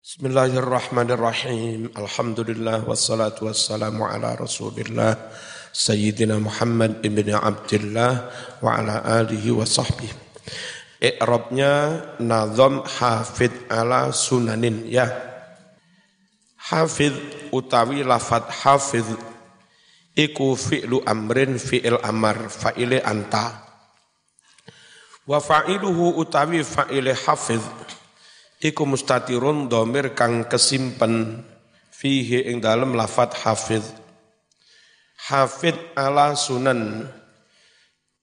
Bismillahirrahmanirrahim. Alhamdulillah wassalatu wassalamu ala Rasulillah Sayyidina Muhammad ibn Abdullah wa ala alihi wa sahbihi. I'rabnya nazam hafid ala sunanin ya. Hafid utawi lafad hafid iku fi'lu amrin fi'il amar fa'ile anta. Wa fa'iluhu utawi fa'ile hafid iku mustatirun domir kang kesimpen fihi ing dalam lafat hafid hafid ala sunan.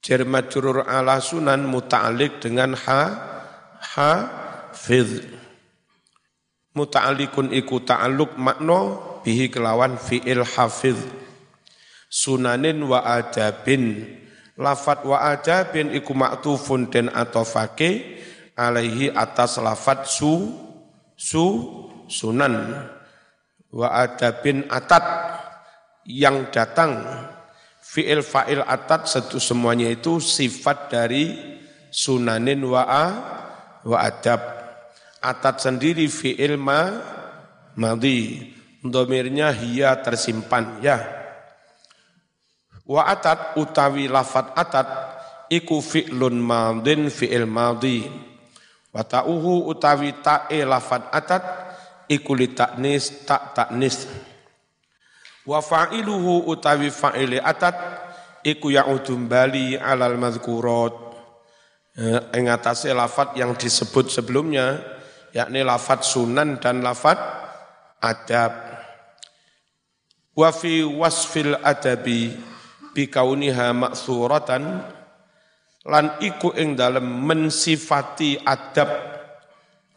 Jar majrur ala sunan muta'alliq dengan ha hafid muta'alliqun iku ta'alluq makna bihi kelawan fi'il hafid sunanin wa adabin. Lafat wa adabin iku maktufun den atofake alaihi atas lafat su su sunan. Wa adabin atat yang datang. Fi'il fa'il atat satu semuanya itu sifat dari sunanin wa a, wa adab. Atat sendiri fi'il ma madhi. Domirnya hiya tersimpan ya. Wa atat utawi lafat atat iku fi'lun madin fi'il madhi Wa ta'uhu utawi ta'e lafad atat iku li taknis tak taknis. Wa fa'iluhu utawi fa'ile atat iku ya'udum bali alal madhkurat. Ing atase lafad yang disebut sebelumnya yakni lafad sunan dan lafad adab. Wa fi wasfil adabi bi kauniha maksuratan lan iku ing dalem mensifati adab.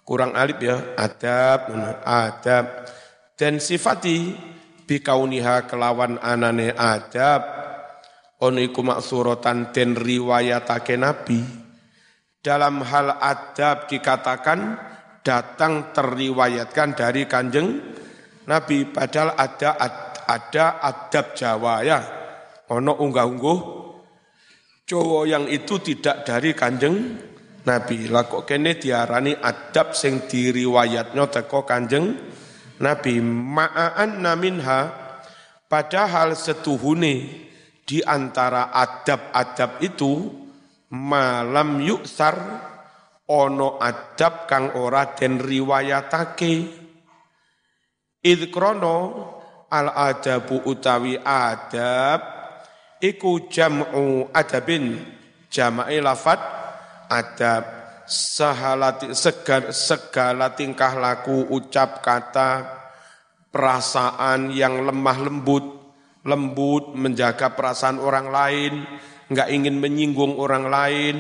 Kurang alif ya adab adab. Dan sifati bikauniha kelawan anane adab. Ono iku maksuratan riwayatake nabi. Dalam hal adab dikatakan datang terriwayatkan dari kanjeng nabi. Padahal ada ada adab Jawa ya. Ono unggah-ungguh Jawa yang itu tidak dari kanjeng Nabi. Lah kok kene diarani adab sing diriwayatnya teko kanjeng Nabi. Ma'an naminha padahal setuhune di antara adab-adab itu malam yuksar ono adab kang ora den riwayatake. Idkrono al adabu utawi adab iku jam'u adabin. Jama'i lafat adab. Sahalati segala, segala tingkah laku ucap kata perasaan yang lemah lembut lembut menjaga perasaan orang lain enggak ingin menyinggung orang lain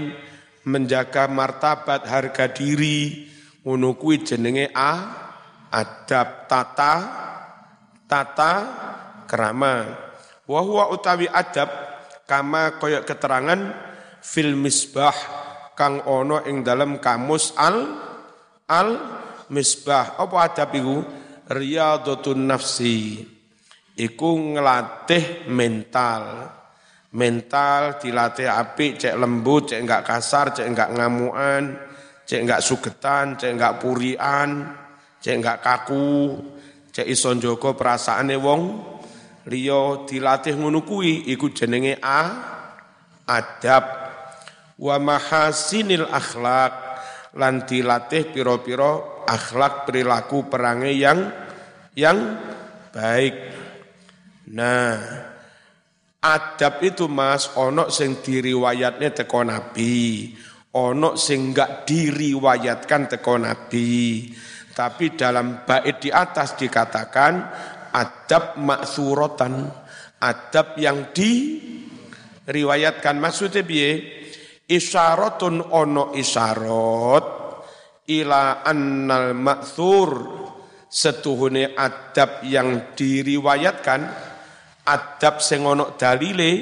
menjaga martabat harga diri. Ngono jenenge a adab tata tata kerama Wahwa utawi adab kama koyok keterangan fil misbah kang ono ing dalam kamus al al misbah. Apa adab iku? Riyadhatun nafsi. Iku ngelatih mental. Mental dilatih api, cek lembut, cek enggak kasar, cek enggak ngamuan, cek enggak sugetan, cek enggak purian, cek enggak kaku, cek ison joko perasaane wong liya dilatih ngono kuwi iku jenenge a adab wa mahasinil akhlak lan dilatih pira-pira akhlak perilaku perangai yang yang baik. Nah, adab itu Mas ono sing diriwayatnya teko Nabi, ono sing enggak diriwayatkan teko Nabi. Tapi dalam bait di atas dikatakan adab maksurotan, adab yang diriwayatkan maksudnya biye isyaratun ono isyarat ila annal maksur setuhune adab yang diriwayatkan adab sing ono dalile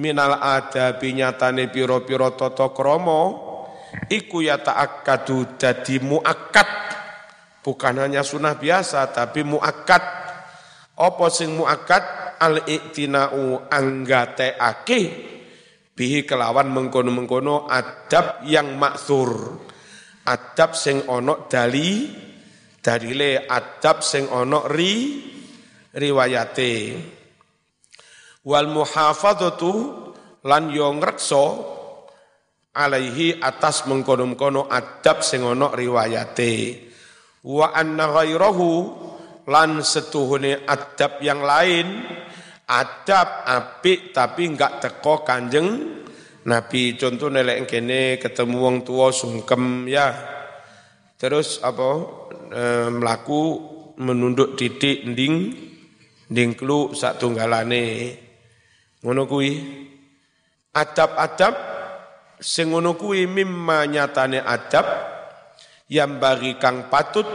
minal adabi nyatane piro-piro toto kromo iku ya ta'akkadu dadi muakkad bukan hanya sunnah biasa tapi muakkad. Apa sing muakkad? Al iktinau anggateake bihi kelawan mengkono-mengkono adab yang maksur. Adab sing ono dali dalile adab sing ana ri riwayate. Wal muhafadzatu lan yo ngrekso alaihi atas mengkono-kono adab sing ana riwayate wa anna ghairahu lan setuhune adab yang lain. Adab apik tapi enggak teko kanjeng Nabi. Contoh nelek kene ketemu wong tua sungkem ya. Terus apa e, melaku menunduk titik nding nding klu sak tunggalane. Ngono kuwi. Adab-adab sing ngono kuwi mimma nyatane adab yang bagi kang patut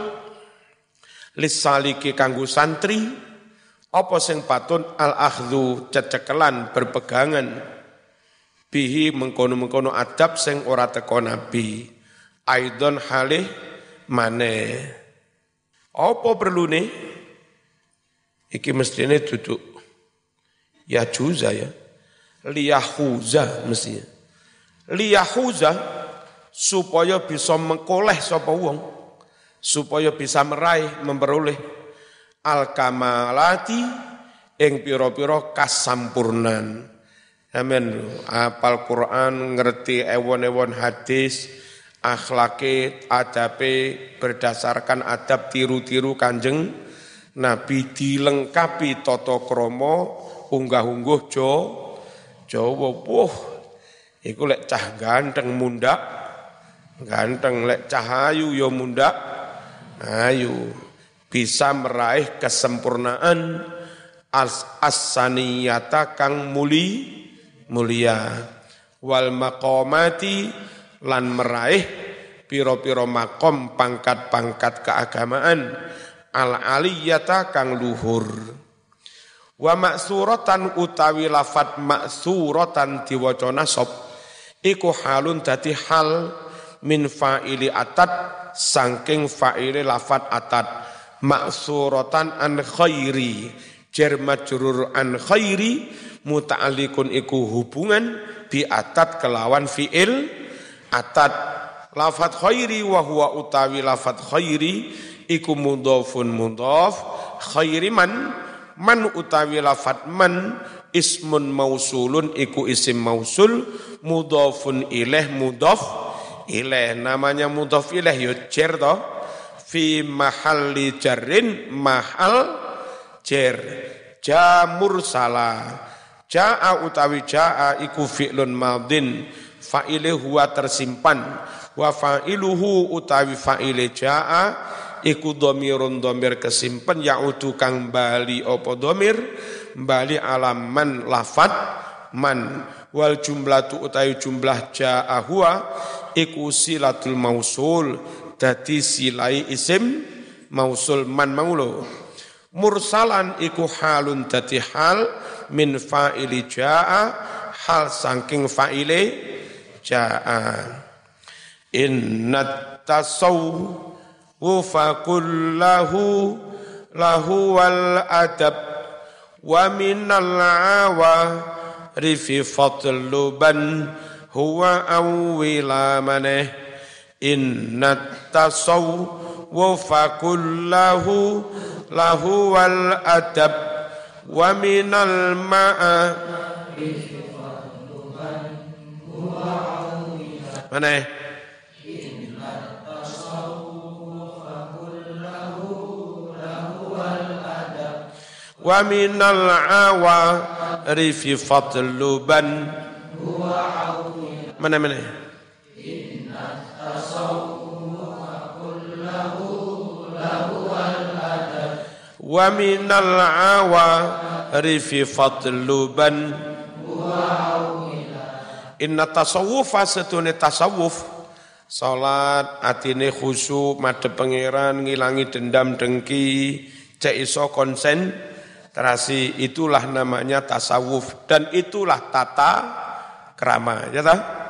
lisaliki kanggo santri apa sing patut al akhdhu cecekelan berpegangan. Bihi mengkono-mengkono adab sing ora teko nabi. Aidon halih mane. Apa perlu nih iki mestine duduk. Ya juza ya. Liyahuza mestinya. Liyahuza supaya bisa mengkoleh sapa wong. Supaya bisa meraih memperoleh al kamalati ing pira-pira kasampurnan. Amin. Apal Quran, ngerti ewon-ewon hadis, akhlaki, adabe, berdasarkan adab tiru-tiru kanjeng, Nabi dilengkapi toto kromo, unggah-ungguh jo, Jawa, wuh, iku lek cah ganteng mundak, ganteng lek cahayu yo mundak, ayu, bisa meraih kesempurnaan. As-saniyata kang muli, mulia. Wal maqamati lan meraih piro-piro makom pangkat-pangkat keagamaan. Al aliyata kang luhur. Wa maksuratan utawi lafat maksuratan diwaca nasab iku halun dadi hal min fa'ili atat sangking fa'ili lafat atat maksuratan an khairi jar majrur an khairi muta'alliqun iku hubungan bi atat kelawan fiil atat lafat khairi wa huwa utawi lafat khairi iku mudhafun mudhaf khairi man man utawi lafat man ismun mausulun iku isim mausul mudhafun ilaih mudhaf ilaih namanya mudhaf ilaih jar to. Fi mahalli jarrin mahal jar jamur salah Ja'a utawi ja'a iku fi'lun madin. Fa'ile huwa tersimpan. Wa fa'iluhu utawi fa'ile ja'a iku domirun domir kesimpan ya'udu kang bali opo domir? Bali alaman lafat man. Wal jumlah tu utawi jumlah ja'a huwa iku silatul mausul dadi silai isim mausul man maulo mursalan iku halun dadi hal min fa'ili ja'a hal saking fa'ile ja'a. Inna tasawwufa kullahu lahu wal adab wa minal awa rifi fadluban huwa awwila maneh inna tasawwufa kullahu lahu wal adab wa minal ma'a mana ya? wa minal awa rifi fadluban mana mana? Inna wa minal awarifi fadluban inna tasawufa setune tasawuf salat atine khusyuk madhep pangeran ngilangi dendam dengki cek iso konsen. Terasi itulah namanya tasawuf dan itulah tata krama ya ta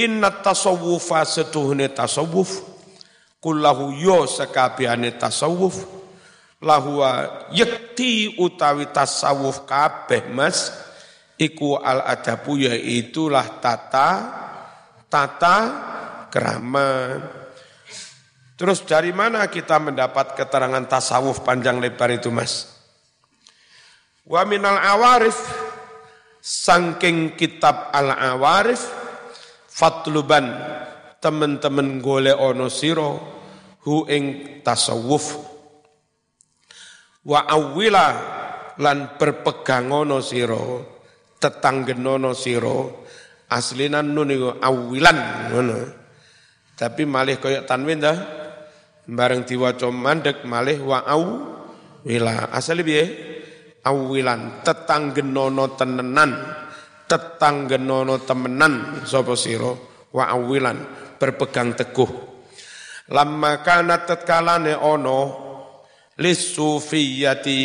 inna tasawufa setuhune tasawuf kullahu yo sekabehane tasawuf lahua yakti utawi tasawuf kabeh mas. Iku al adabu yaitulah tata tata kerama Terus dari mana kita mendapat keterangan tasawuf panjang lebar itu mas? Wa minal awarif sangking kitab al awarif fatluban temen-temen gole ono siro hu ing tasawuf. Wa awila lan berpegangono siro tetanggenono siro aslinan nun awilan ngono. Tapi malih koyok tanwin dah bareng diwaca mandek malih wa au wila asale piye? Awilan tetanggenono tenenan tetanggenono temenan sapa sira wa awilan berpegang teguh. Lamma kana tatkalane ono lisufiyati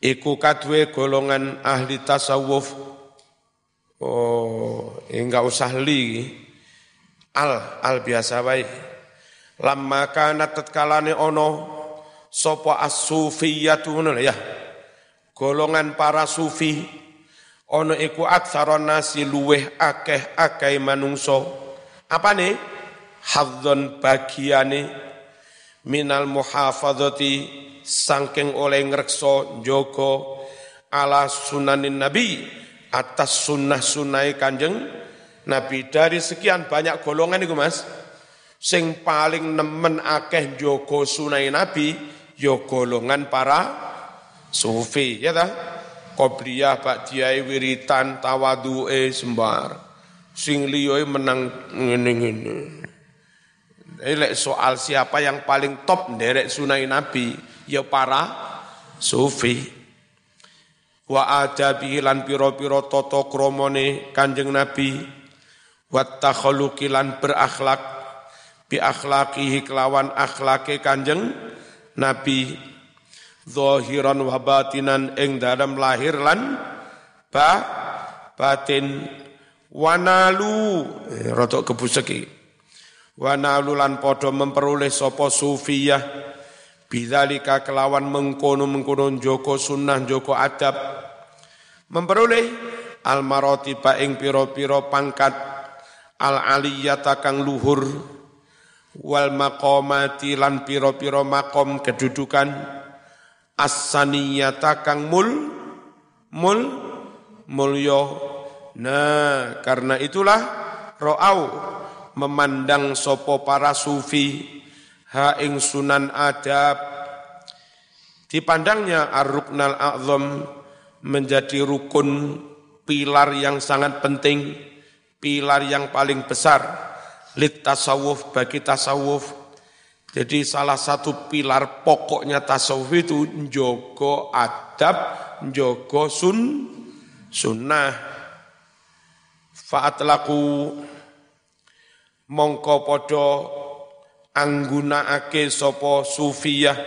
iku kadwe golongan ahli tasawuf. Oh enggak usah li al al biasa baik Lama kana tatkalane ono sapa as-sufiyatu ya. Golongan para sufi ono iku aksaron nasi luweh akeh akeh manungso. Apa nih? Hadzon bagiane minal muhafadzati sangking oleh ngrekso joko ala sunanin nabi atas sunnah sunai kanjeng Nabi dari sekian banyak golongan itu mas sing paling nemen akeh joko sunai nabi ya golongan para sufi ya ta qobliyah ba'diyah wiritan tawadu'e sembar. Sing liyoe menang ngene-ngene. Lek soal siapa yang paling top derek sunai nabi ya para sufi. Wa adabihi lan piro-piro toto kromone kanjeng nabi. Wa takhaluqi lan berakhlak bi akhlaqihi kelawan akhlake kanjeng Nabi zahiran wa batinan ing dalam lahir lan ba batin. Wanalu eh, rotok kebuseki wanalu lan podo memperoleh sopo sufiyah. Bidzalika kelawan mengkono mengkono joko sunnah joko adab. Memperoleh al marotiba ing piro-piro pangkat. Al aliyata kang luhur. Wal maqamati lan piro-piro makom kedudukan as-saniyata kang mul mul mulyo nah karena itulah ro'au memandang sopo para sufi ha ing sunan adab dipandangnya ar-ruknal a'zam menjadi rukun pilar yang sangat penting pilar yang paling besar lit tasawuf bagi tasawuf. Jadi salah satu pilar pokoknya tasawuf itu njogo adab, njogo sun, sunnah. Fa'atlaku mongko podo ake sopo sufiyah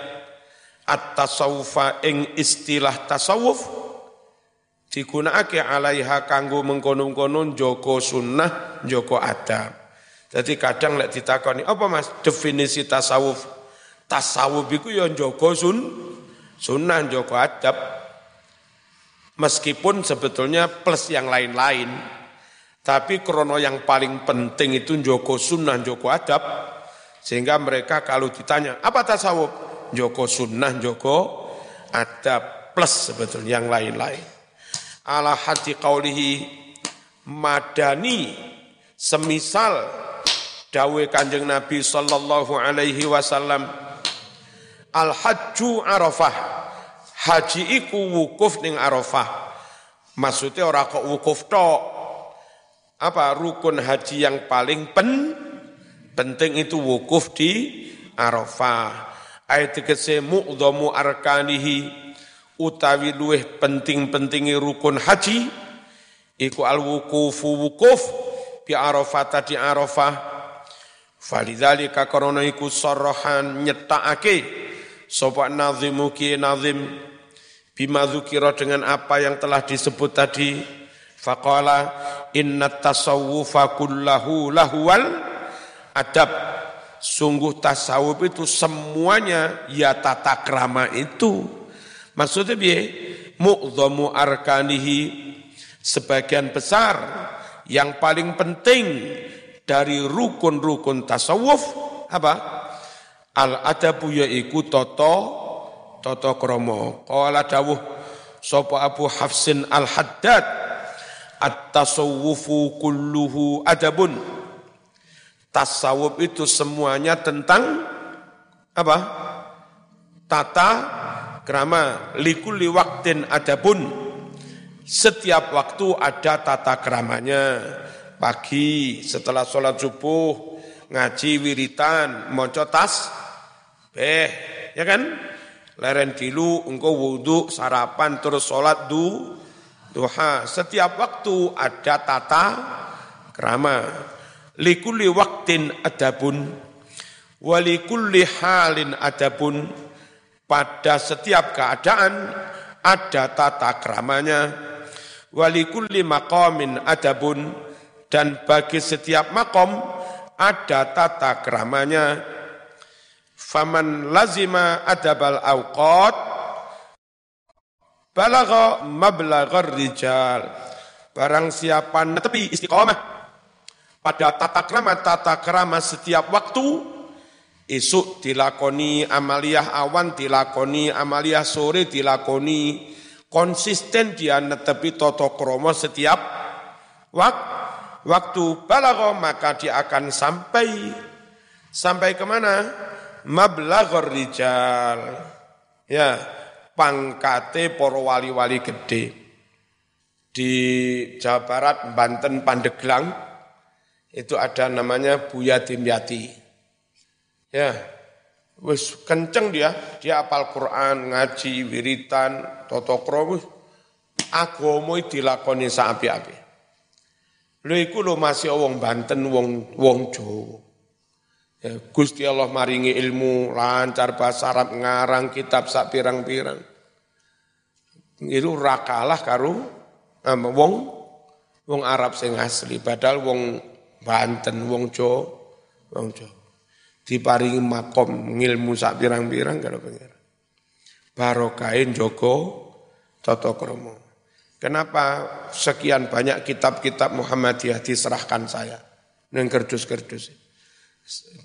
at-tasawufa ing istilah tasawuf digunakake alaiha kanggo mengkonon-konon joko sunnah, joko adab. Jadi kadang lek ditakoni, apa Mas definisi tasawuf? Tasawuf itu ya njogo sun, sunnah njogo adab. Meskipun sebetulnya plus yang lain-lain. Tapi krono yang paling penting itu njogo sunnah, njogo adab. Sehingga mereka kalau ditanya, apa tasawuf? Njogo sunnah, njogo adab. Plus sebetulnya yang lain-lain. Ala hati qawlihi madani semisal dawe kanjeng Nabi sallallahu alaihi wasallam al hajju arafah. Haji iku wukuf ning arafah. Maksudnya ora kok wukuf tok. Apa rukun haji yang paling pen penting itu wukuf di arafah. Ayat tegese mu'dhamu arkanihi. Utawi luweh penting-pentingi rukun haji iku al wukufu wukuf bi arafah tadi arafah Falidzalika karena iku sarrahan nyetakake sapa nazimu ki nazim bima dzukira dengan apa yang telah disebut tadi. Faqala inna tasawufa kullahu lahwal adab. Sungguh tasawuf itu semuanya ya tata krama itu. Maksudnya biye mu'dhamu arkanihi sebagian besar yang paling penting dari rukun-rukun tasawuf apa? Al adabu yaiku toto toto kromo. Qala dawuh sapa Abu Hafsin Al Haddad at-tasawwufu kulluhu adabun. Tasawuf itu semuanya tentang apa? Tata krama likulli waktin adabun. Setiap waktu ada tata kramanya. Pagi setelah sholat subuh ngaji wiritan, moco tas, Eh, ya kan? Leren dilu, engkau wudhu, sarapan, terus sholat du, duha. Setiap waktu ada tata kerama. Likulli waktin adabun, walikulli halin adabun. Pada setiap keadaan ada tata keramanya. Walikulli maqamin adabun. Dan bagi setiap makom ada tata keramanya. Faman lazima adabal awqat balagha mablaghar rijal. Barang siapa netepi istiqomah pada tata krama tata krama setiap waktu esuk dilakoni amaliyah awan dilakoni amaliyah sore dilakoni konsisten dia netepi toto kromo setiap waktu waktu balagha maka dia akan sampai sampai ke mana? mablaghur rijal. Ya, pangkate para wali-wali gede. Di Jawa Barat, Banten, Pandeglang, itu ada namanya Buya Dimyati. Ya, wis kenceng dia, dia apal Quran, ngaji, wiritan, toto krowus, agama dilakoni saapi-api. Lho iku lho masih wong Banten, wong wong Jawa. Ya, Gusti Allah maringi ilmu lancar bahasa Arab ngarang kitab sak pirang-pirang. Itu rakalah karu um, wong wong Arab sing asli padahal wong Banten, wong Jawa, wong Jawa. Diparingi makom ngilmu sak pirang-pirang kalau pengira. Barokain Joko Toto Kromo. Kenapa sekian banyak kitab-kitab Muhammadiyah diserahkan saya? Neng kerdus-kerdus.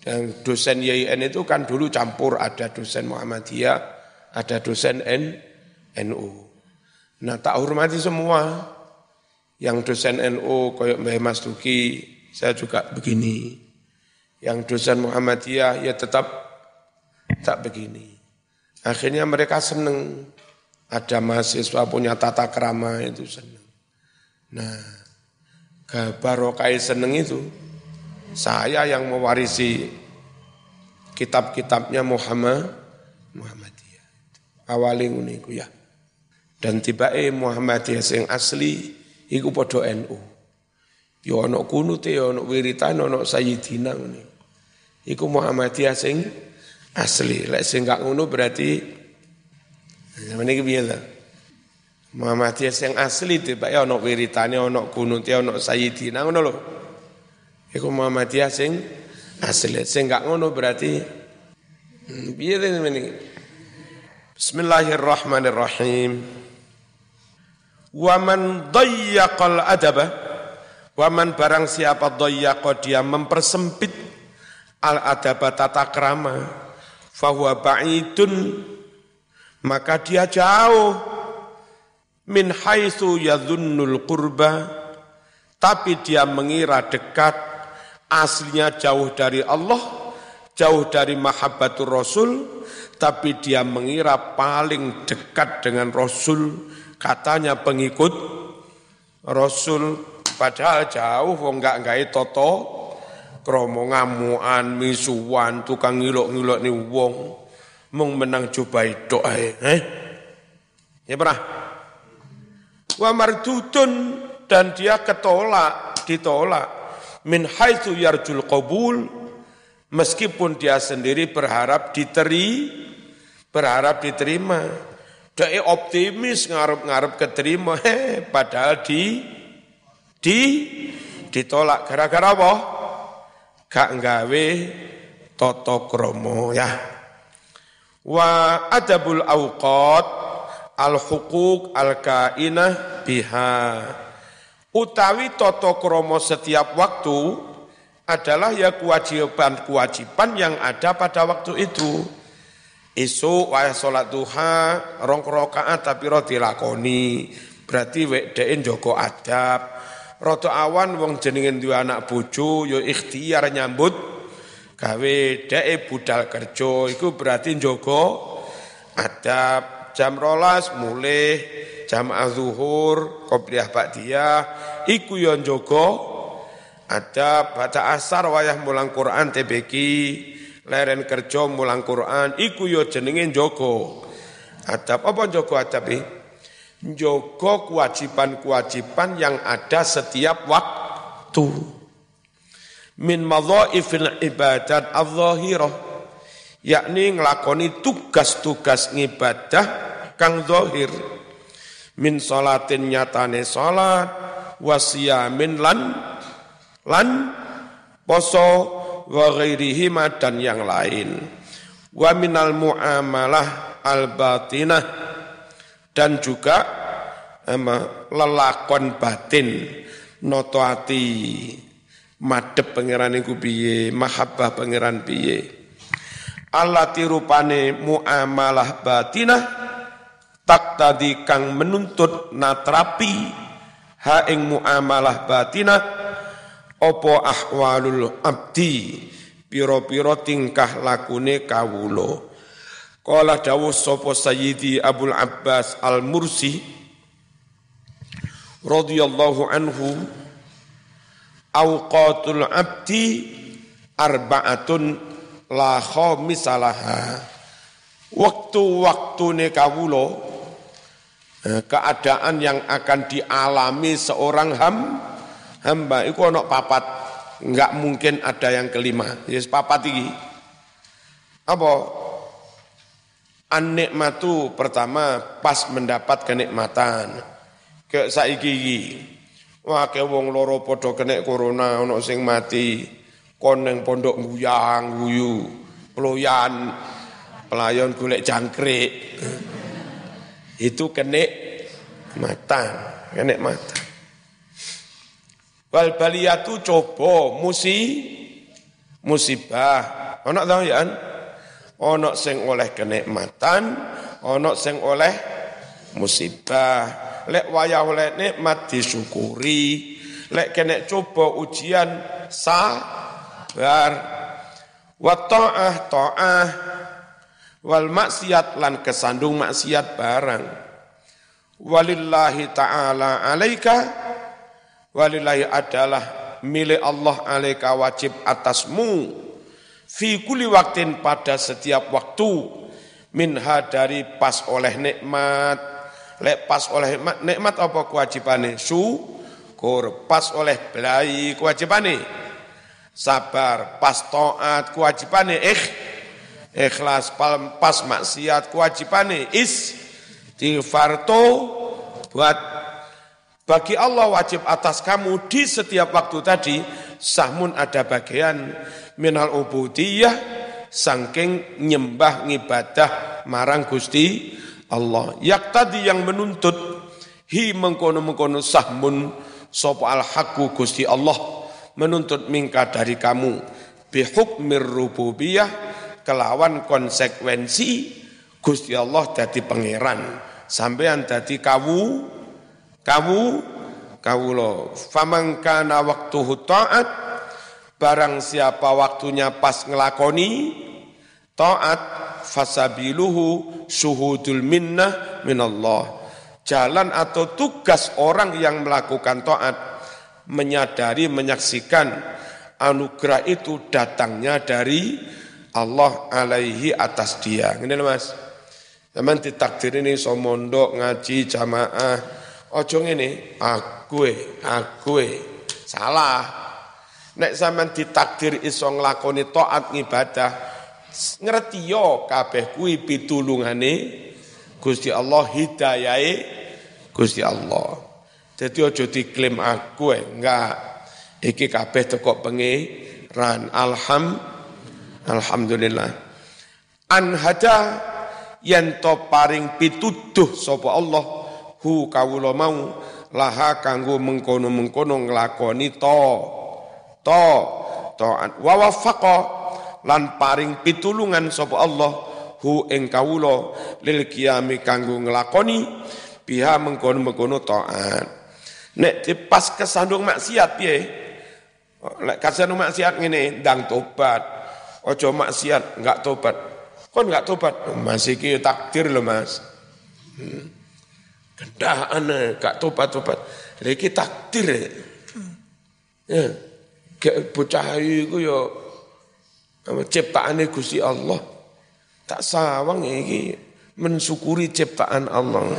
Dan dosen YIN itu kan dulu campur, ada dosen Muhammadiyah, ada dosen N, NU. Nah tak hormati semua. Yang dosen NU koyok Mbah Mas Duki, saya juga begini. Yang dosen Muhammadiyah ya tetap tak begini. Akhirnya mereka seneng. Ada mahasiswa punya tata kerama itu seneng. Nah, barokai seneng itu saya yang mewarisi kitab-kitabnya Muhammad Muhammadiyah. Awali niku ya. Dan tiba-tiba Muhammadiyah sing asli iku padha NU. Ya ana kunute ya ana wiritan ana sayyidina ngene. Iku Muhammadiyah sing asli. Lek sing gak ngono berarti meniki piye ta? Muhammadiyah sing asli tiba-tiba ana wiritane ana kunute ana sayyidina ngono lho. Iku Muhammadiyah sing asli. Sing gak ngono berarti hmm, piye ini? Bismillahirrahmanirrahim. Wa man dayyaqal adaba wa man barang siapa dayyaqa dia mempersempit al adaba tata krama fahuwa ba'idun maka dia jauh. Min haitsu yadhunnul qurba. Tapi dia mengira dekat. Aslinya jauh dari Allah, jauh dari mahabbatur Rasul, tapi dia mengira paling dekat dengan Rasul, katanya pengikut Rasul, padahal jauh wong enggak enggak toto, kromo ngamuan, misuan, tukang ngilok-ngilok ni wong, mung menang coba itu eh. Ya pernah? Wa mardudun dan dia ketolak, ditolak. Min haitsu yarjul qabul meskipun dia sendiri berharap diteri berharap diterima. Dia optimis ngarep-ngarep keterima he, padahal di di ditolak. Gara-gara apa? Gak nggawe toto kromo ya wa adabul awqat al hukuk al kainah biha utawi toto kromo setiap waktu adalah ya kewajiban-kewajiban yang ada pada waktu itu. Isu wayah sholat duha, rong rokaat tapi roti lakoni. Berarti wekdein joko adab. Roto awan wong jenengin dua anak bojo yo ya ikhtiar nyambut gawe dee budal kerja iku berarti joko adab. Jam rolas mulai jam zuhur qobliyah ba'diyah iku yo ya joko adab. Baca asar wayah mulang Quran TBK leren kerja mulang Quran iku yo ya jenengin joko adab. Apa joko adab ini Jogo kewajiban-kewajiban yang ada setiap waktu. Min madhaifil ibadat al-zahirah. Yakni ngelakoni tugas-tugas ngibadah kang zahir. Min salatin nyatane salat, wasiyamin lan lan poso wa ghairihi dan yang lain. Wa minal muamalah al-batinah dan juga ema, lelakon batin noto madep pangeran iku piye? Mahabbah pangeran piye? Allah tirupane muamalah batinah tak tadi kang menuntut natrapi. Ha ing muamalah batinah opo ahwalul abdi? Piro-piro tingkah lakune kawulo Qala dawuh sapa Sayyidi Abdul Abbas Al-Mursi radhiyallahu anhu awqatul abdi arba'atun la khamisalaha waktu-waktu kawula eh, keadaan yang akan dialami seorang ham hamba itu ana papat. Enggak mungkin ada yang kelima. Yes papat iki. Apa? An-nikmatu pertama pas mendapat kenikmatan. Ke saiki Wah ke wong loro padha kena corona ana sing mati. Koneng pondok guyang guyu. Peloyan pelayon golek jangkrik. Itu kenik mata, kenik mata. Wal baliyatu coba musi musibah. Ana tahu ya? Ono sing oleh kenikmatan, ono sing oleh musibah. Lek wayah oleh nikmat disyukuri, lek kena coba ujian sabar. Wa ta'ah ta'ah. Wal maksiat lan kesandung maksiat barang. Walillahi ta'ala alaika. Walillahi adalah milik Allah alaika wajib atasmu. Fi kuli waktin pada setiap waktu. Minha dari pas oleh nikmat lek pas oleh nikmat, apa kewajibane? Syukur pas oleh belai kewajibane. Sabar pas taat kewajibane. Ikh ikhlas pas maksiat kewajibane. Is istighfar buat bagi Allah wajib atas kamu di setiap waktu tadi sahmun ada bagian minal ubudiyah sangking nyembah ngibadah marang Gusti Allah. Yak tadi yang menuntut hi mengkono-mengkono sahmun sopo al haqqu Gusti Allah menuntut mingka dari kamu bihukmir rububiyah kelawan konsekuensi Gusti Allah jadi pangeran sampean jadi kawu kawu kawulo famangkana waktu taat Barang siapa waktunya pas ngelakoni taat fasabiluhu suhudul minnah minallah. Jalan atau tugas orang yang melakukan taat menyadari menyaksikan anugerah itu datangnya dari Allah alaihi atas dia. Ini Mas. Zaman ditakdir ini somondok ngaji jamaah. Ojo ini aku aku salah. Nek sampean ditakdir iso nglakoni taat ngibadah, ngerti yo kabeh kuwi pitulungane Gusti Allah hidayahe Gusti Allah. Jadi aja diklaim aku eh, enggak. Iki kabeh teko pengiran. Alham alhamdulillah. An hada yen to paring pituduh sapa Allah hu kawula mau laha kanggo mengkono-mengkono nglakoni to to taat wa wafaqa lan paring pitulungan sapa Allah hu ing kawula lil qiyami kanggo nglakoni biha mengkono-mengkono taat. Nek pas kesandung maksiat piye? Lek kesandung maksiat ngene ndang tobat. Ojo maksiat enggak tobat. Kon enggak tobat? Masih ki takdir lho Mas. Hmm. gendaan enggak tobat-tobat. Iki takdir ya Gak bocah iku ya ciptaane Gusti Allah. Tak sawang iki mensyukuri ciptaan Allah.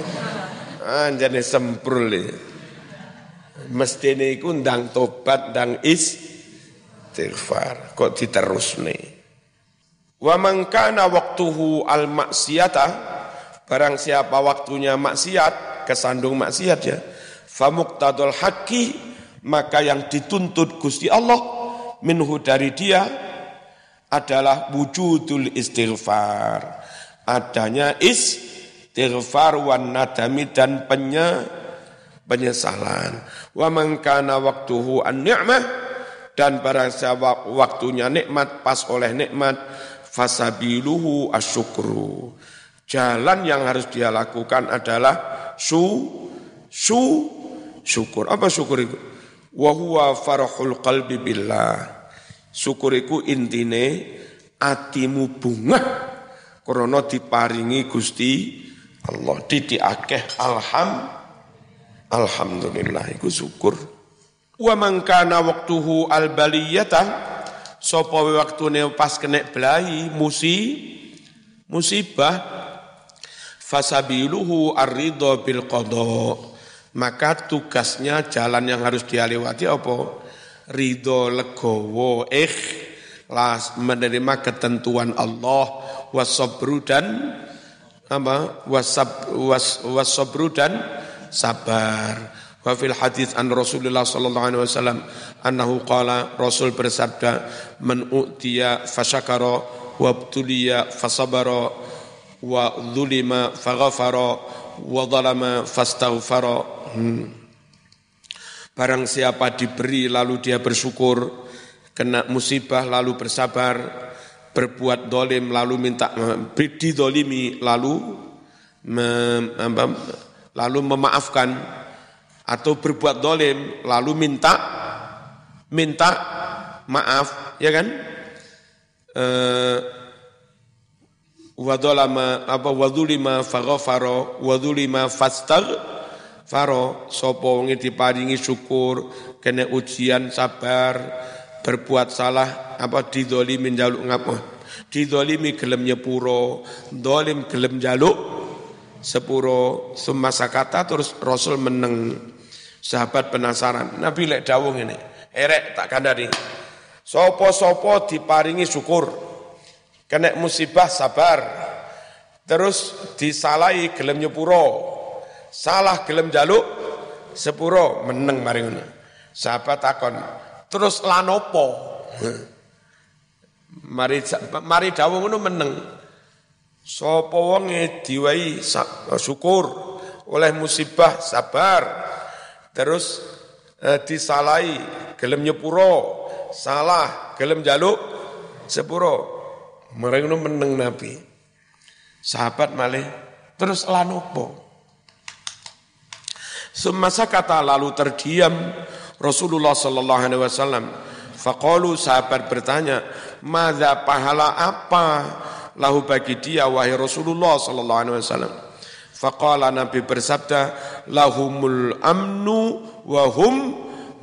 Anjane semprul iki. Mestine iku ndang tobat ndang istighfar kok diterusne. Wa man kana waqtuhu al maksiyata barang siapa waktunya maksiat kesandung maksiat ya famuqtadul haqqi maka yang dituntut Gusti Allah minhu dari dia adalah wujudul istighfar. Adanya istighfar wan nadami dan penye, penyesalan. Wa man kana waktuhu an ni'mah dan barang siapa waktunya nikmat pas oleh nikmat fasabiluhu asyukru. Jalan yang harus dia lakukan adalah su su syukur. Apa syukur itu? wa huwa farahul qalbi billah syukuriku intine atimu bunga krana diparingi Gusti Allah. Didi akeh alham alhamdulillah iku syukur. Wa man kana waqtuhu al baliyata sapa waktune pas kena belai musi musibah fasabiluhu ar-ridha bil qada. Maka tugasnya jalan yang harus dia lewati apa? Ridho legowo. Ikhlas menerima ketentuan Allah. Wasabru dan apa? Wasab was, wasabru dan sabar. Wa fil hadis an Rasulullah sallallahu alaihi wasallam annahu qala Rasul bersabda man utiya fasyakara wa btuliya fasabara wa dzulima faghafara wa zalama fastaghfara. Hmm. Barang siapa diberi lalu dia bersyukur, kena musibah lalu bersabar, berbuat dolim lalu minta didolimi lalu mem, lalu memaafkan. Atau berbuat dolim lalu minta minta maaf ya kan? E, wadolama apa wadulima faghfara wadulima fastag Faro sopo wonge diparingi syukur, kena ujian sabar, berbuat salah apa didolimi jaluk ngapa? Didolimi gelem nyepuro, dolim gelem jaluk sepuro semasa kata terus Rasul meneng sahabat penasaran Nabi lek dawung ini erek tak kandani sopo-sopo diparingi syukur kena musibah sabar terus disalahi gelem nyepuro salah gelem jaluk sepuro meneng mari ngono. Sahabat takon, terus lanopo? Mari mari dawuh ngono meneng. Sapa wonge diwai syukur oleh musibah sabar. Terus eh, disalai gelem nyepuro, salah gelem jaluk sepuro. Ngono meneng Nabi. Sahabat malih terus lanopo? Semasa kata lalu terdiam Rasulullah sallallahu alaihi wasallam. Faqalu sahabat bertanya, "Madza pahala apa lahu bagi dia wahai Rasulullah sallallahu alaihi wasallam?" Faqala Nabi bersabda, "Lahumul amnu wa hum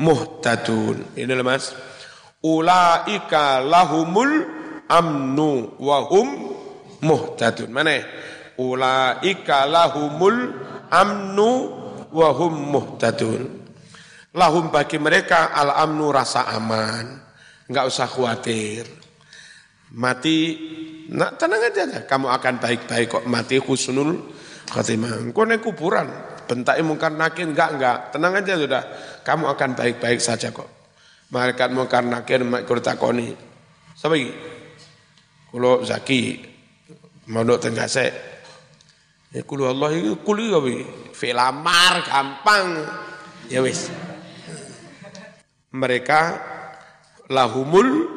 muhtadun." Ini Mas. Ulaika lahumul amnu wa hum muhtadun. Mana? Ulaika lahumul amnu wahum muhtadun. Lahum bagi mereka al-amnu rasa aman. Enggak usah khawatir. Mati, nah, tenang aja, kamu akan baik-baik kok. Mati husnul khatimah. Kau naik kuburan, bentaknya mungkar nakir, enggak, enggak. Tenang aja sudah, kamu akan baik-baik saja kok. Malaikat mungkar takoni. Siapa lagi? Kulo Zaki, mau tenggase, Ya kulu Allah itu kulu ya Filamar gampang. Ya wis. Mereka lahumul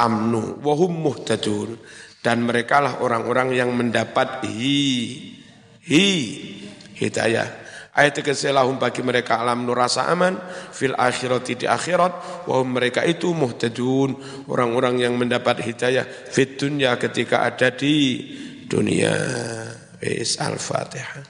amnu wahum muhtadun. Dan mereka lah orang-orang yang mendapat hi hi hidayah. Ayat keselahum bagi mereka alam nur rasa aman fil akhirati di akhirat wahum mereka itu muhtadun. Orang-orang yang mendapat hidayah fit dunya ketika ada di dunia Is al-Fatihah